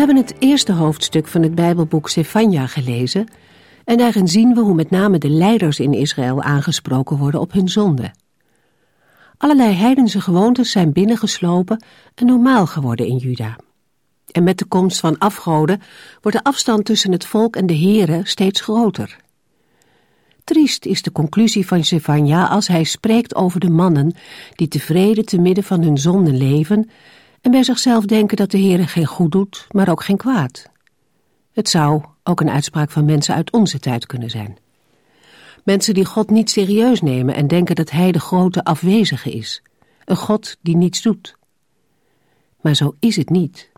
Hebben het eerste hoofdstuk van het Bijbelboek Sefania gelezen en daarin zien we hoe met name de leiders in Israël aangesproken worden op hun zonde. Allerlei heidense gewoontes zijn binnengeslopen en normaal geworden in Juda. En met de komst van afgoden wordt de afstand tussen het volk en de Here steeds groter. Triest is de conclusie van Sefania als hij spreekt over de mannen die tevreden te midden van hun zonden leven en bij zichzelf denken dat de Heere geen goed doet, maar ook geen kwaad. Het zou ook een uitspraak van mensen uit onze tijd kunnen zijn. Mensen die God niet serieus nemen en denken dat Hij de grote afwezige is, een God die niets doet. Maar zo is het niet.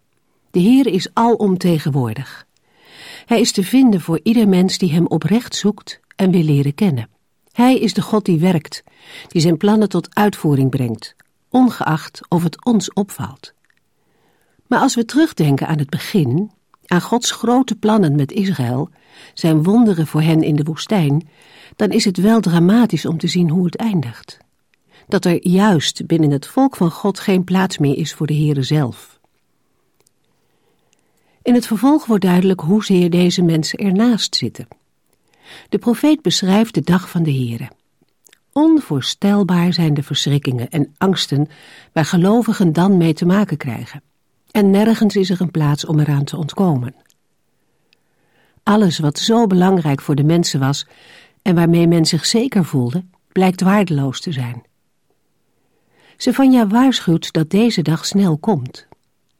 De Heer is alomtegenwoordig. Hij is te vinden voor ieder mens die Hem oprecht zoekt en wil leren kennen. Hij is de God die werkt, die zijn plannen tot uitvoering brengt, ongeacht of het ons opvalt. Maar als we terugdenken aan het begin, aan Gods grote plannen met Israël, zijn wonderen voor hen in de woestijn, dan is het wel dramatisch om te zien hoe het eindigt. Dat er juist binnen het volk van God geen plaats meer is voor de Heere zelf. In het vervolg wordt duidelijk hoezeer deze mensen ernaast zitten. De profeet beschrijft de dag van de Heere. Onvoorstelbaar zijn de verschrikkingen en angsten waar gelovigen dan mee te maken krijgen. En nergens is er een plaats om eraan te ontkomen. Alles wat zo belangrijk voor de mensen was en waarmee men zich zeker voelde, blijkt waardeloos te zijn. Sefania waarschuwt dat deze dag snel komt.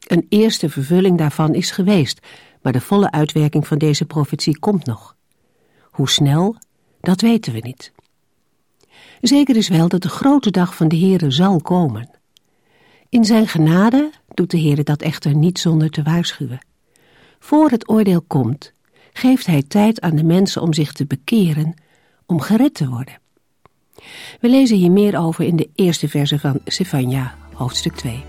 Een eerste vervulling daarvan is geweest, maar de volle uitwerking van deze profetie komt nog. Hoe snel, dat weten we niet. Zeker is wel dat de grote dag van de Heere zal komen. In zijn genade doet de Heere dat echter niet zonder te waarschuwen. Voor het oordeel komt, geeft hij tijd aan de mensen om zich te bekeren, om gered te worden. We lezen hier meer over in de eerste verse van Sefania, hoofdstuk 2.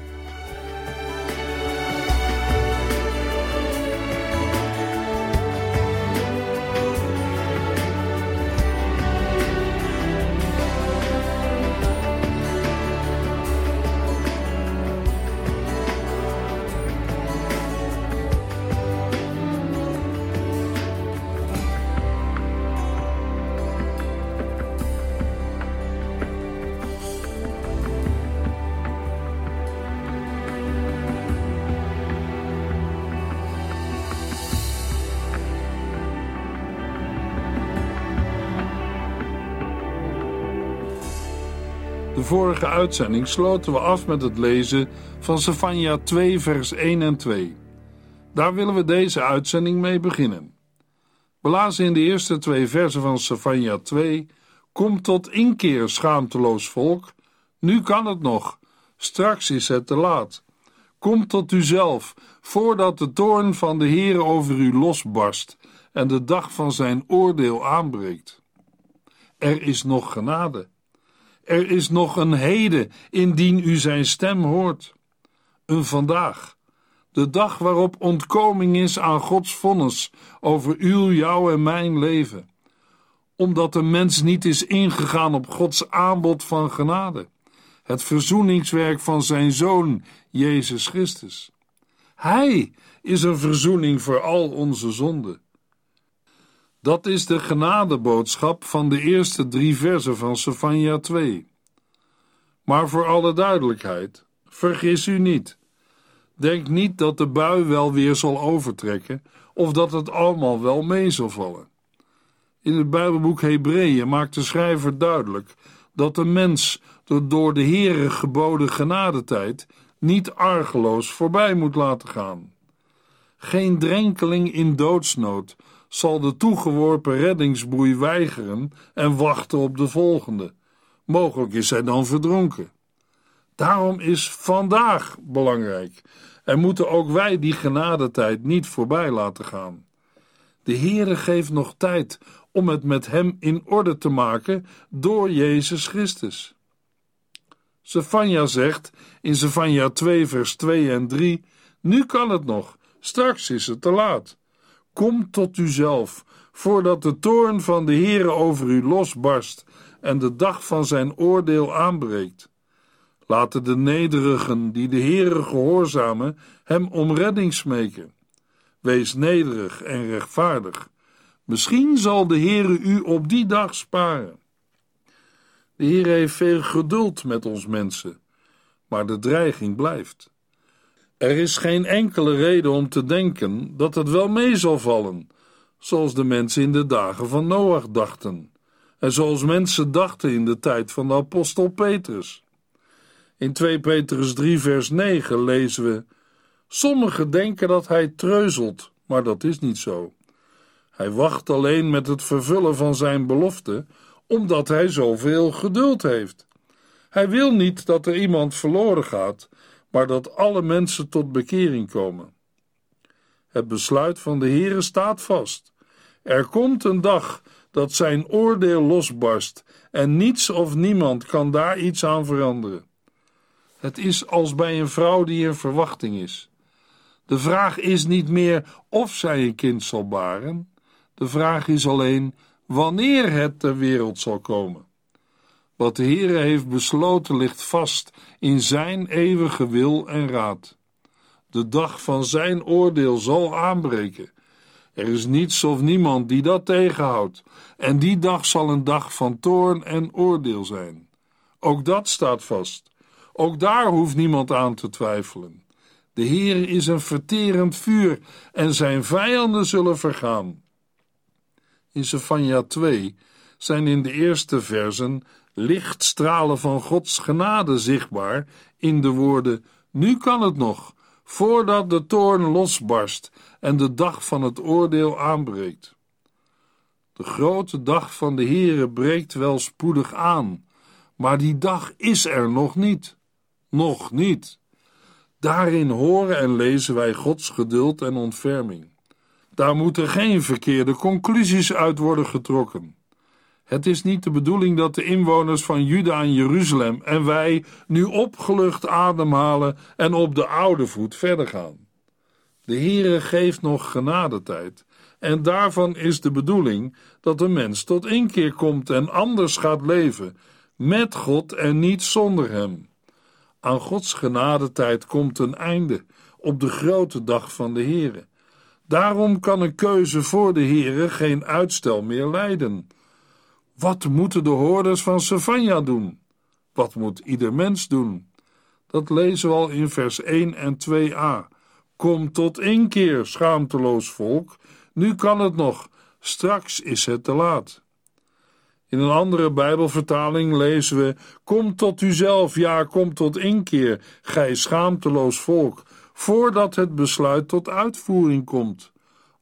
Vorige uitzending sloten we af met het lezen van Sefania 2, vers 1 en 2. Daar willen we deze uitzending mee beginnen. We in de eerste twee versen van Sefania 2: Kom tot inkeer, schaamteloos volk. Nu kan het nog, straks is het te laat. Kom tot uzelf, voordat de toorn van de Heer over u losbarst en de dag van zijn oordeel aanbreekt. Er is nog genade. Er is nog een heden indien u zijn stem hoort. Een vandaag, de dag waarop ontkoming is aan Gods vonnis over uw, jouw en mijn leven. Omdat de mens niet is ingegaan op Gods aanbod van genade, het verzoeningswerk van zijn Zoon, Jezus Christus. Hij is een verzoening voor al onze zonden. Dat is de genadeboodschap van de eerste drie versen van Sefania 2. Maar voor alle duidelijkheid, vergis u niet. Denk niet dat de bui wel weer zal overtrekken of dat het allemaal wel mee zal vallen. In het Bijbelboek Hebreeën maakt de schrijver duidelijk dat de mens de door de Heere geboden genadetijd niet argeloos voorbij moet laten gaan. Geen drenkeling in doodsnood zal de toegeworpen reddingsboei weigeren en wachten op de volgende. Mogelijk is hij dan verdronken. Daarom is vandaag belangrijk en moeten ook wij die genadetijd niet voorbij laten gaan. De Heere geeft nog tijd om het met Hem in orde te maken door Jezus Christus. Sefania zegt in Sefania 2 vers 2 en 3, nu kan het nog, straks is het te laat. Kom tot uzelf, voordat de toorn van de Heere over u losbarst en de dag van zijn oordeel aanbreekt. Laten de nederigen die de Heere gehoorzamen hem om redding smeken. Wees nederig en rechtvaardig. Misschien zal de Heere u op die dag sparen. De Heer heeft veel geduld met ons mensen, maar de dreiging blijft. Er is geen enkele reden om te denken dat het wel mee zal vallen, zoals de mensen in de dagen van Noach dachten, en zoals mensen dachten in de tijd van de apostel Petrus. In 2 Petrus 3, vers 9 lezen we: Sommigen denken dat hij treuzelt, maar dat is niet zo. Hij wacht alleen met het vervullen van zijn belofte, omdat hij zoveel geduld heeft. Hij wil niet dat er iemand verloren gaat, maar dat alle mensen tot bekering komen. Het besluit van de Heere staat vast. Er komt een dag dat zijn oordeel losbarst en niets of niemand kan daar iets aan veranderen. Het is als bij een vrouw die in verwachting is. De vraag is niet meer of zij een kind zal baren. De vraag is alleen wanneer het ter wereld zal komen. Wat de Heere heeft besloten ligt vast in zijn eeuwige wil en raad. De dag van zijn oordeel zal aanbreken. Er is niets of niemand die dat tegenhoudt, en die dag zal een dag van toorn en oordeel zijn. Ook dat staat vast. Ook daar hoeft niemand aan te twijfelen. De Heer is een verterend vuur en zijn vijanden zullen vergaan. In Sefania 2 zijn in de eerste versen lichtstralen van Gods genade zichtbaar in de woorden: Nu kan het nog, voordat de toorn losbarst en de dag van het oordeel aanbreekt. De grote dag van de Heere breekt wel spoedig aan, maar die dag is er nog niet. Nog niet. Daarin horen en lezen wij Gods geduld en ontferming. Daar moeten geen verkeerde conclusies uit worden getrokken. Het is niet de bedoeling dat de inwoners van Juda en Jeruzalem en wij nu opgelucht ademhalen en op de oude voet verder gaan. De Heere geeft nog genadetijd en daarvan is de bedoeling dat de mens tot inkeer komt en anders gaat leven, met God en niet zonder Hem. Aan Gods genadetijd komt een einde op de grote dag van de Heere. Daarom kan een keuze voor de Heere geen uitstel meer leiden. Wat moeten de hoorders van Savanja doen? Wat moet ieder mens doen? Dat lezen we al in vers 1 en 2a. Kom tot inkeer, schaamteloos volk. Nu kan het nog, straks is het te laat. In een andere Bijbelvertaling lezen we: Kom tot uzelf, ja, kom tot inkeer, gij schaamteloos volk, voordat het besluit tot uitvoering komt.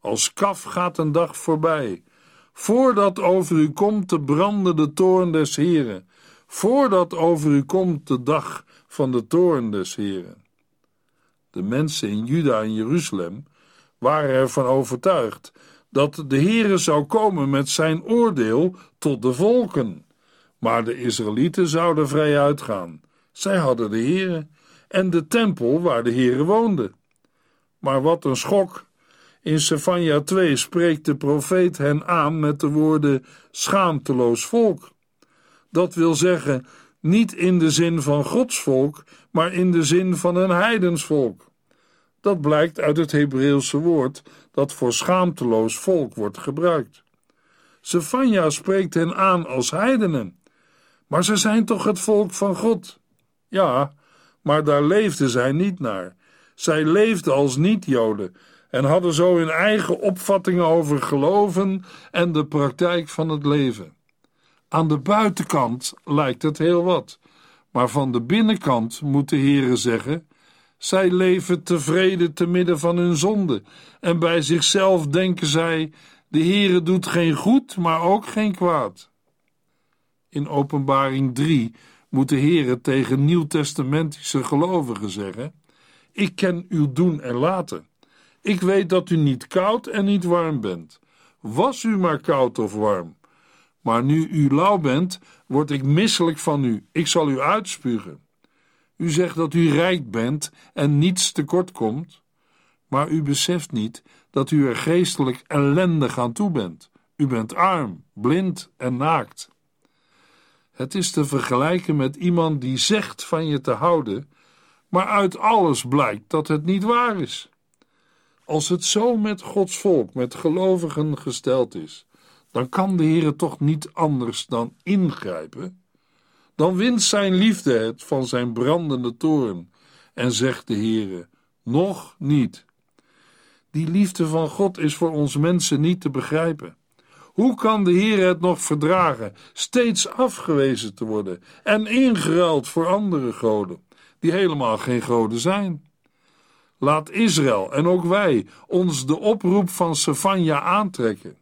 Als kaf gaat een dag voorbij, voordat over u komt de brandende toorn des Heren, voordat over u komt de dag van de toorn des Heren. De mensen in Juda en Jeruzalem waren ervan overtuigd dat de Heere zou komen met zijn oordeel tot de volken. Maar de Israëlieten zouden vrij uitgaan. Zij hadden de Heere en de tempel waar de Heere woonde. Maar wat een schok! In Sefania 2 spreekt de profeet hen aan met de woorden schaamteloos volk. Dat wil zeggen, niet in de zin van Gods volk, maar in de zin van een heidensvolk. Dat blijkt uit het Hebreeuwse woord dat voor schaamteloos volk wordt gebruikt. Sefania spreekt hen aan als heidenen. Maar ze zijn toch het volk van God? Ja, maar daar leefden zij niet naar. Zij leefden als niet-Joden en hadden zo hun eigen opvattingen over geloven en de praktijk van het leven. Aan de buitenkant lijkt het heel wat, maar van de binnenkant moet de Heere zeggen: zij leven tevreden te midden van hun zonde en bij zichzelf denken zij: de Heere doet geen goed, maar ook geen kwaad. In Openbaring 3 moet de Heere tegen nieuwtestamentische gelovigen zeggen: Ik ken uw doen en laten. Ik weet dat u niet koud en niet warm bent. Was u maar koud of warm. Maar nu u lauw bent, word ik misselijk van u. Ik zal u uitspugen. U zegt dat u rijk bent en niets tekort komt, maar u beseft niet dat u er geestelijk ellendig aan toe bent. U bent arm, blind en naakt. Het is te vergelijken met iemand die zegt van je te houden, maar uit alles blijkt dat het niet waar is. Als het zo met Gods volk, met gelovigen gesteld is, dan kan de Heer toch niet anders dan ingrijpen. Dan wint zijn liefde het van zijn brandende toren en zegt de Heere, nog niet. Die liefde van God is voor ons mensen niet te begrijpen. Hoe kan de Heer het nog verdragen steeds afgewezen te worden en ingeruild voor andere goden, die helemaal geen goden zijn? Laat Israël en ook wij ons de oproep van Savanja aantrekken.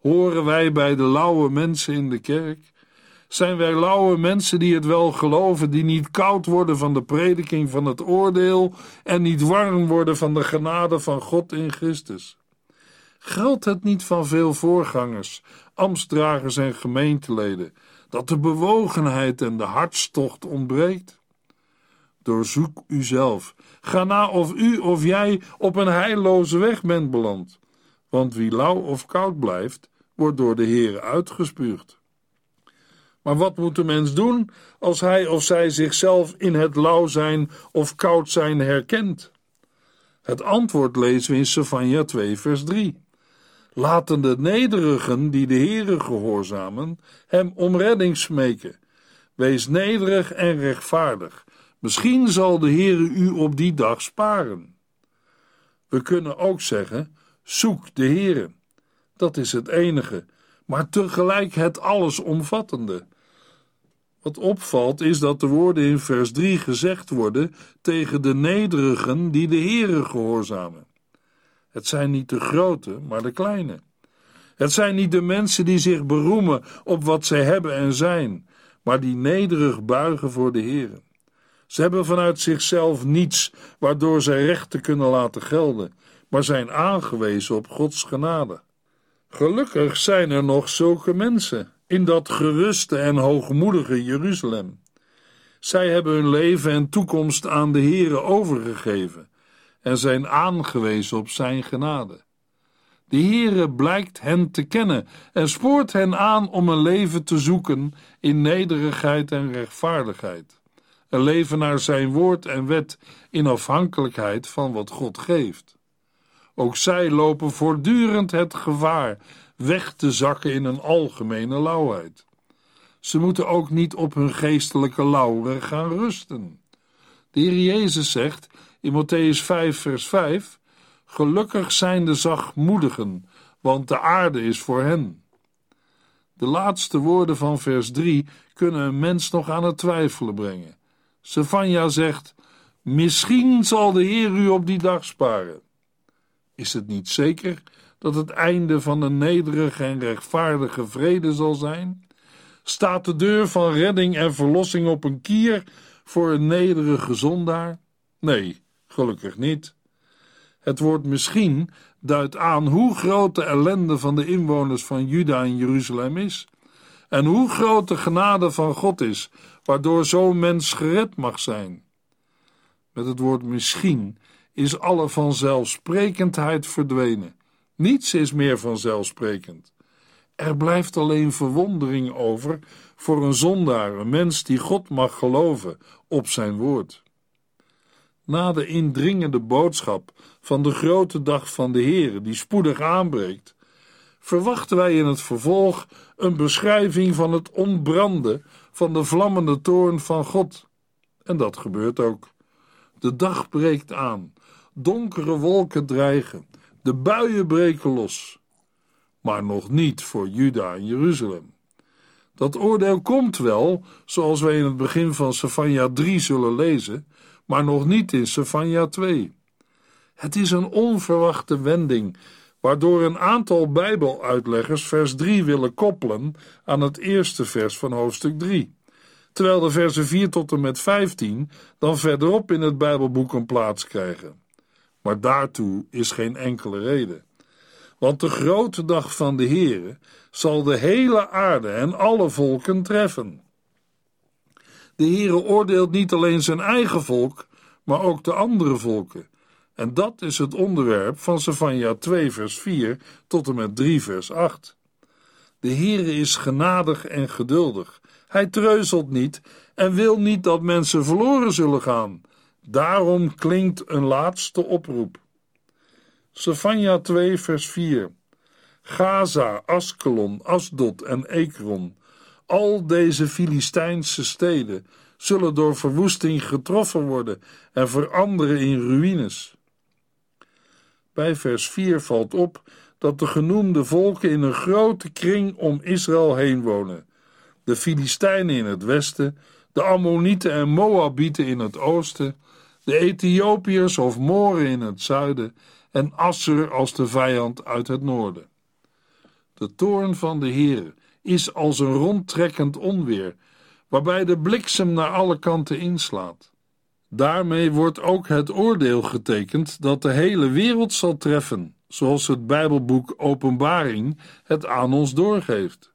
Horen wij bij de lauwe mensen in de kerk? Zijn wij lauwe mensen die het wel geloven, die niet koud worden van de prediking van het oordeel en niet warm worden van de genade van God in Christus? Geldt het niet van veel voorgangers, ambtsdragers en gemeenteleden, dat de bewogenheid en de hartstocht ontbreekt? Doorzoek uzelf. Ga na of u of jij op een heilloze weg bent beland. Want wie lauw of koud blijft, wordt door de Heer uitgespuugd. Maar wat moet de mens doen als hij of zij zichzelf in het lauw zijn of koud zijn herkent? Het antwoord lezen we in Sefania 2, vers 3. Laten de nederigen die de Heere gehoorzamen, hem om redding smeken. Wees nederig en rechtvaardig. Misschien zal de Heere u op die dag sparen. We kunnen ook zeggen: zoek de Heere. Dat is het enige, maar tegelijk het allesomvattende. Wat opvalt is dat de woorden in vers 3 gezegd worden tegen de nederigen die de Heere gehoorzamen. Het zijn niet de grote, maar de kleine. Het zijn niet de mensen die zich beroemen op wat zij hebben en zijn, maar die nederig buigen voor de Heere. Ze hebben vanuit zichzelf niets waardoor zij rechten kunnen laten gelden, maar zijn aangewezen op Gods genade. Gelukkig zijn er nog zulke mensen in dat geruste en hoogmoedige Jeruzalem. Zij hebben hun leven en toekomst aan de Heere overgegeven en zijn aangewezen op zijn genade. De Heere blijkt hen te kennen en spoort hen aan om een leven te zoeken in nederigheid en rechtvaardigheid. Een leven naar zijn woord en wet in afhankelijkheid van wat God geeft. Ook zij lopen voortdurend het gevaar weg te zakken in een algemene lauwheid. Ze moeten ook niet op hun geestelijke lauweren gaan rusten. De Heer Jezus zegt in Matthäus 5, vers 5: Gelukkig zijn de zachtmoedigen, want de aarde is voor hen. De laatste woorden van vers 3 kunnen een mens nog aan het twijfelen brengen. Sefania zegt: Misschien zal de Heer u op die dag sparen. Is het niet zeker dat het einde van een nederige en rechtvaardige vrede zal zijn? Staat de deur van redding en verlossing op een kier voor een nederige zondaar? Nee, gelukkig niet. Het woord misschien duidt aan hoe groot de ellende van de inwoners van Juda en Jeruzalem is, en hoe groot de genade van God is, waardoor zo'n mens gered mag zijn. Met het woord misschien is alle vanzelfsprekendheid verdwenen. Niets is meer vanzelfsprekend. Er blijft alleen verwondering over voor een zondaar, een mens die God mag geloven op zijn woord. Na de indringende boodschap van de grote dag van de Heer, die spoedig aanbreekt, verwachten wij in het vervolg een beschrijving van het ontbranden van de vlammende toorn van God. En dat gebeurt ook. De dag breekt aan, donkere wolken dreigen, de buien breken los. Maar nog niet voor Juda en Jeruzalem. Dat oordeel komt wel, zoals wij in het begin van Sefania 3 zullen lezen, maar nog niet in Sefania 2. Het is een onverwachte wending, waardoor een aantal Bijbeluitleggers vers 3 willen koppelen aan het eerste vers van hoofdstuk 3. terwijl de versen 4 tot en met 15 dan verderop in het Bijbelboek een plaats krijgen. Maar daartoe is geen enkele reden. Want de grote dag van de Heere zal de hele aarde en alle volken treffen. De Heere oordeelt niet alleen zijn eigen volk, maar ook de andere volken. En dat is het onderwerp van Sefania 2 vers 4 tot en met 3 vers 8. De Heere is genadig en geduldig. Hij treuzelt niet en wil niet dat mensen verloren zullen gaan. Daarom klinkt een laatste oproep. Sefania 2 vers 4 Gaza, Askelon, Asdod en Ekron, al deze Filistijnse steden zullen door verwoesting getroffen worden en veranderen in ruïnes. Bij vers 4 valt op dat de genoemde volken in een grote kring om Israël heen wonen. De Filistijnen in het westen, de Ammonieten en Moabieten in het oosten, de Ethiopiërs of Moren in het zuiden en Assur als de vijand uit het noorden. De toorn van de Heer is als een rondtrekkend onweer, waarbij de bliksem naar alle kanten inslaat. Daarmee wordt ook het oordeel getekend dat de hele wereld zal treffen, zoals het Bijbelboek Openbaring het aan ons doorgeeft.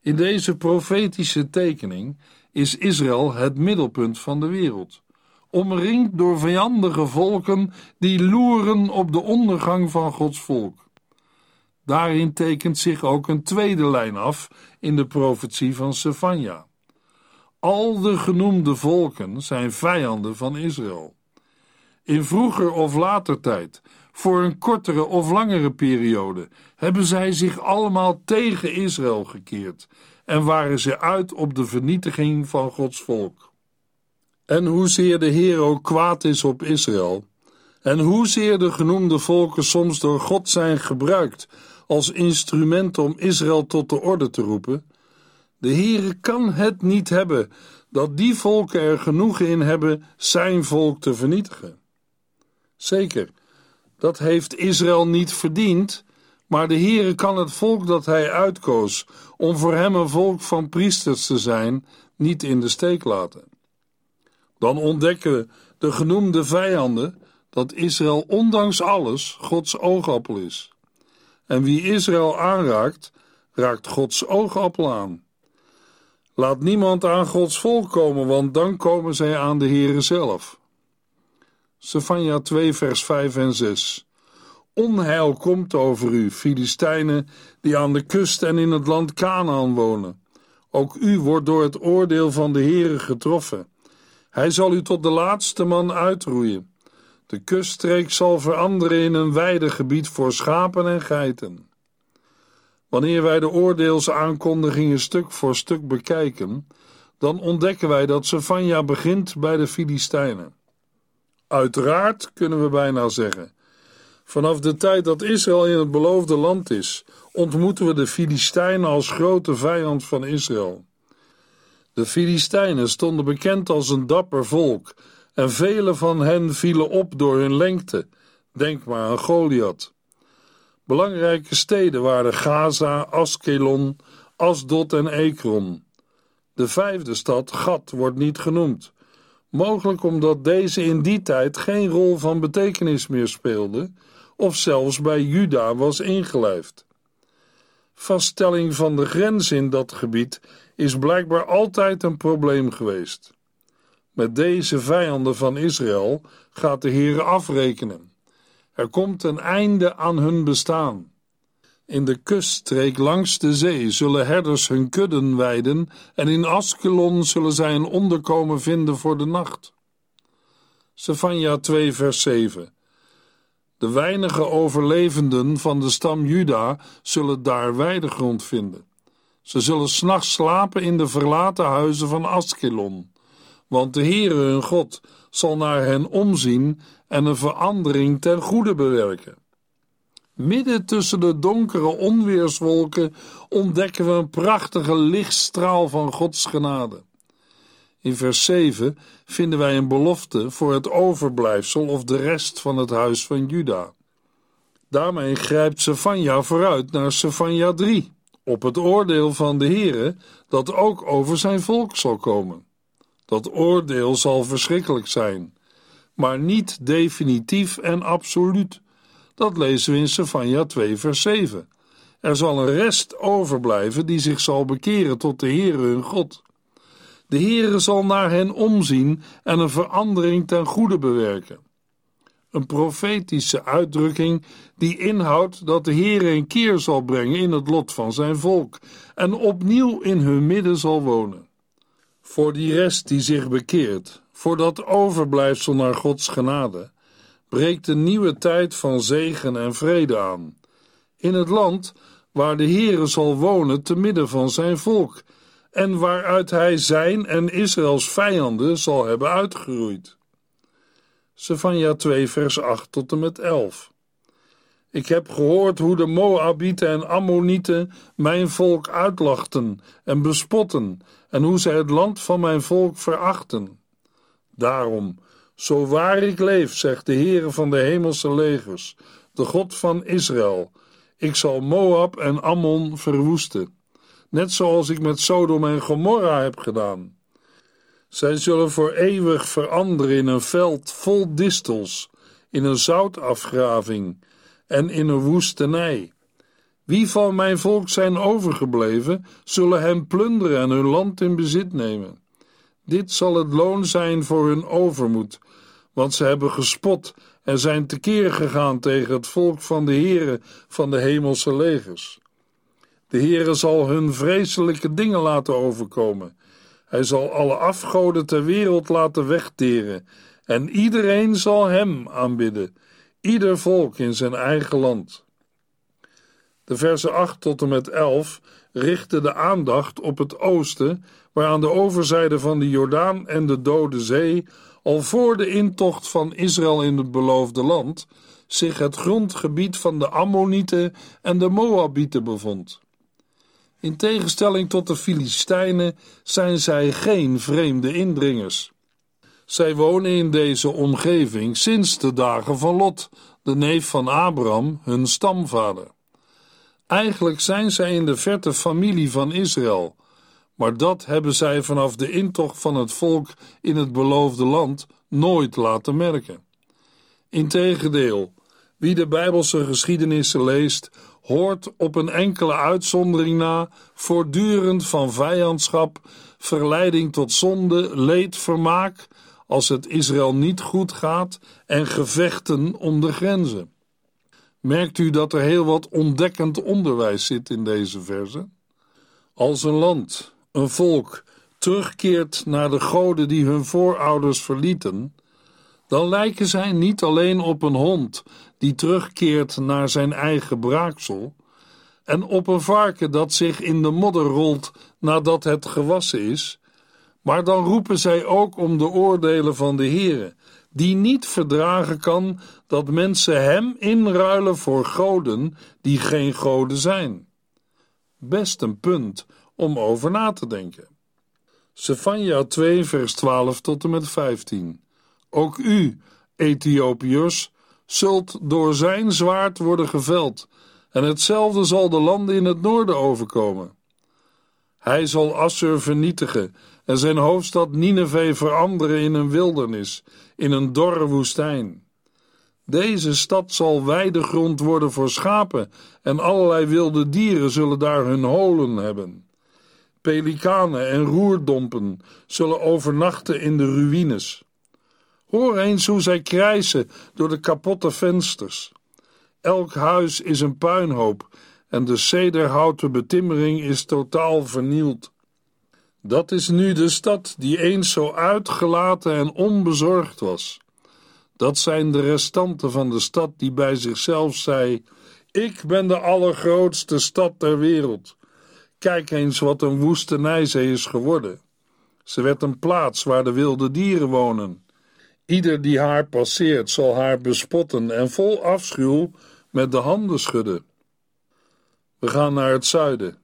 In deze profetische tekening is Israël het middelpunt van de wereld, omringd door vijandige volken die loeren op de ondergang van Gods volk. Daarin tekent zich ook een tweede lijn af in de profetie van Sefania. Al de genoemde volken zijn vijanden van Israël. In vroeger of later tijd, voor een kortere of langere periode, hebben zij zich allemaal tegen Israël gekeerd en waren ze uit op de vernietiging van Gods volk. En hoezeer de Heer ook kwaad is op Israël, en hoezeer de genoemde volken soms door God zijn gebruikt als instrument om Israël tot de orde te roepen, de Heere kan het niet hebben dat die volken er genoeg in hebben zijn volk te vernietigen. Zeker, dat heeft Israël niet verdiend, maar de Heere kan het volk dat hij uitkoos om voor hem een volk van priesters te zijn, niet in de steek laten. Dan ontdekken de genoemde vijanden dat Israël ondanks alles Gods oogappel is. En wie Israël aanraakt, raakt Gods oogappel aan. Laat niemand aan Gods volk komen, want dan komen zij aan de Heere zelf. Sefania 2 vers 5 en 6 Onheil komt over u, Filistijnen, die aan de kust en in het land Canaan wonen. Ook u wordt door het oordeel van de Heere getroffen. Hij zal u tot de laatste man uitroeien. De kuststreek zal veranderen in een weidegebied voor schapen en geiten. Wanneer wij de oordeelsaankondigingen stuk voor stuk bekijken, dan ontdekken wij dat Sefania begint bij de Filistijnen. Uiteraard kunnen we bijna zeggen. Vanaf de tijd dat Israël in het beloofde land is, ontmoeten we de Filistijnen als grote vijand van Israël. De Filistijnen stonden bekend als een dapper volk en vele van hen vielen op door hun lengte. Denk maar aan Goliath. Belangrijke steden waren Gaza, Askelon, Asdod en Ekron. De vijfde stad, Gat, wordt niet genoemd. Mogelijk omdat deze in die tijd geen rol van betekenis meer speelde, of zelfs bij Juda was ingelijfd. Vaststelling van de grens in dat gebied is blijkbaar altijd een probleem geweest. Met deze vijanden van Israël gaat de Heer afrekenen. Er komt een einde aan hun bestaan. In de kuststreek langs de zee zullen herders hun kudden weiden en in Askelon zullen zij een onderkomen vinden voor de nacht. Sefania 2 vers 7 De weinige overlevenden van de stam Juda zullen daar weidegrond vinden. Ze zullen s'nachts slapen in de verlaten huizen van Askelon want de Heere hun God zal naar hen omzien en een verandering ten goede bewerken. Midden tussen de donkere onweerswolken ontdekken we een prachtige lichtstraal van Gods genade. In vers 7 vinden wij een belofte voor het overblijfsel of de rest van het huis van Juda. Daarmee grijpt Sefania vooruit naar Sefania 3, op het oordeel van de Heere dat ook over zijn volk zal komen. Dat oordeel zal verschrikkelijk zijn, maar niet definitief en absoluut. Dat lezen we in Sefania 2 vers 7. Er zal een rest overblijven die zich zal bekeren tot de Heere hun God. De Heere zal naar hen omzien en een verandering ten goede bewerken. Een profetische uitdrukking die inhoudt dat de Heere een keer zal brengen in het lot van zijn volk en opnieuw in hun midden zal wonen. Voor die rest die zich bekeert, voor dat overblijfsel naar Gods genade, breekt een nieuwe tijd van zegen en vrede aan. In het land waar de Heere zal wonen te midden van zijn volk en waaruit hij zijn en Israëls vijanden zal hebben uitgeroeid. Sefania 2 vers 8 tot en met 11 Ik heb gehoord hoe de Moabieten en Ammonieten mijn volk uitlachten en bespotten en hoe zij het land van mijn volk verachten. Daarom, zo waar ik leef, zegt de Heere van de hemelse legers, de God van Israël, ik zal Moab en Ammon verwoesten, net zoals ik met Sodom en Gomorra heb gedaan. Zij zullen voor eeuwig veranderen in een veld vol distels, in een zoutafgraving en in een woestenij. Wie van mijn volk zijn overgebleven, zullen hem plunderen en hun land in bezit nemen. Dit zal het loon zijn voor hun overmoed, want ze hebben gespot en zijn tekeer gegaan tegen het volk van de Heere van de hemelse legers. De Heere zal hun vreselijke dingen laten overkomen. Hij zal alle afgoden ter wereld laten wegteren en iedereen zal hem aanbidden, ieder volk in zijn eigen land. De versen 8 tot en met 11 richten de aandacht op het oosten, waar aan de overzijde van de Jordaan en de Dode Zee, al voor de intocht van Israël in het beloofde land, zich het grondgebied van de Ammonieten en de Moabieten bevond. In tegenstelling tot de Filistijnen zijn zij geen vreemde indringers. Zij wonen in deze omgeving sinds de dagen van Lot, de neef van Abraham, hun stamvader. Eigenlijk zijn zij in de verte familie van Israël, maar dat hebben zij vanaf de intocht van het volk in het beloofde land nooit laten merken. Integendeel, wie de Bijbelse geschiedenissen leest, hoort op een enkele uitzondering na voortdurend van vijandschap, verleiding tot zonde, leed, vermaak, als het Israël niet goed gaat, en gevechten om de grenzen. Merkt u dat er heel wat ontdekkend onderwijs zit in deze verse? Als een land, een volk, terugkeert naar de goden die hun voorouders verlieten, dan lijken zij niet alleen op een hond die terugkeert naar zijn eigen braaksel, en op een varken dat zich in de modder rolt nadat het gewassen is, maar dan roepen zij ook om de oordelen van de Heere, die niet verdragen kan dat mensen hem inruilen voor goden die geen goden zijn. Best een punt om over na te denken. Sefania 2 vers 12 tot en met 15 Ook u, Ethiopiërs, zult door zijn zwaard worden geveld, en hetzelfde zal de landen in het noorden overkomen. Hij zal Assur vernietigen en zijn hoofdstad Nineveh veranderen in een wildernis, in een dorre woestijn. Deze stad zal weidegrond worden voor schapen en allerlei wilde dieren zullen daar hun holen hebben. Pelikanen en roerdompen zullen overnachten in de ruïnes. Hoor eens hoe zij krijsen door de kapotte vensters. Elk huis is een puinhoop en de cederhouten betimmering is totaal vernield. Dat is nu de stad die eens zo uitgelaten en onbezorgd was. Dat zijn de restanten van de stad die bij zichzelf zei: Ik ben de allergrootste stad ter wereld. Kijk eens wat een woestenij ze is geworden. Ze werd een plaats waar de wilde dieren wonen. Ieder die haar passeert zal haar bespotten en vol afschuw met de handen schudden. We gaan naar het zuiden.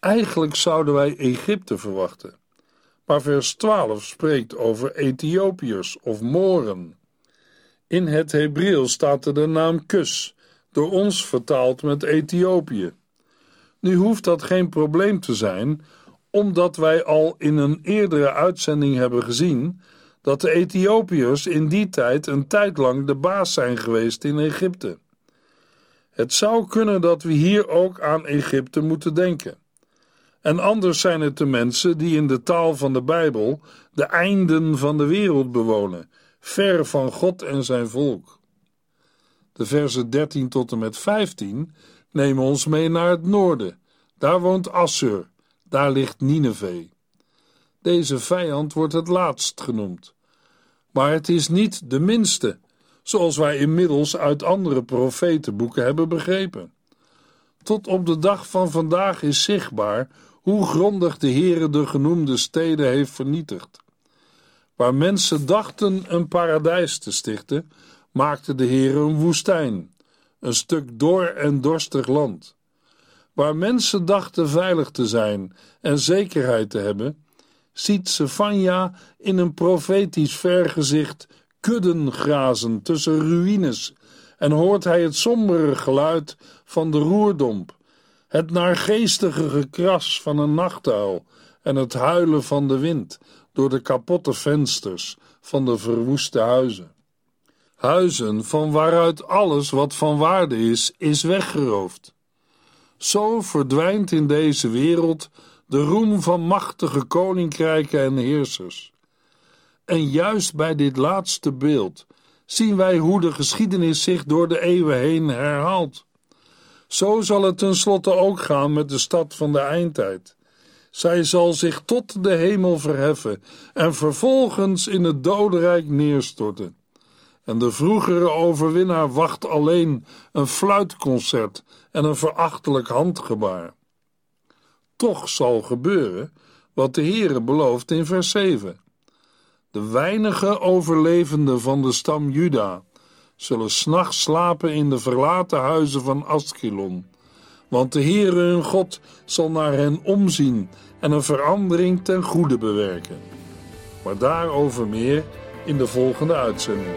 Eigenlijk zouden wij Egypte verwachten. Maar vers 12 spreekt over Ethiopiërs of Moren. In het Hebreeuws staat er de naam Kus, door ons vertaald met Ethiopië. Nu hoeft dat geen probleem te zijn, omdat wij al in een eerdere uitzending hebben gezien dat de Ethiopiërs in die tijd een tijd lang de baas zijn geweest in Egypte. Het zou kunnen dat we hier ook aan Egypte moeten denken. En anders zijn het de mensen die in de taal van de Bijbel de einden van de wereld bewonen, ver van God en zijn volk. De versen 13 tot en met 15 nemen ons mee naar het noorden. Daar woont Assur, daar ligt Nineveh. Deze vijand wordt het laatst genoemd. Maar het is niet de minste, zoals wij inmiddels uit andere profetenboeken hebben begrepen. Tot op de dag van vandaag is zichtbaar hoe grondig de Heere de genoemde steden heeft vernietigd. Waar mensen dachten een paradijs te stichten, maakte de Heere een woestijn, een stuk dor en dorstig land. Waar mensen dachten veilig te zijn en zekerheid te hebben, ziet Sefania in een profetisch vergezicht kudden grazen tussen ruïnes en hoort hij het sombere geluid van de roerdomp, het naargeestige gekras van een nachtuil en het huilen van de wind door de kapotte vensters van de verwoeste huizen. Huizen van waaruit alles wat van waarde is, is weggeroofd. Zo verdwijnt in deze wereld de roem van machtige koninkrijken en heersers. En juist bij dit laatste beeld zien wij hoe de geschiedenis zich door de eeuwen heen herhaalt. Zo zal het tenslotte ook gaan met de stad van de eindtijd. Zij zal zich tot de hemel verheffen en vervolgens in het dodenrijk neerstorten. En de vroegere overwinnaar wacht alleen een fluitconcert en een verachtelijk handgebaar. Toch zal gebeuren wat de Heere belooft in vers 7. De weinige overlevenden van de stam Juda zullen s'nachts slapen in de verlaten huizen van Askelon, want de Heere hun God zal naar hen omzien en een verandering ten goede bewerken. Maar daarover meer in de volgende uitzending.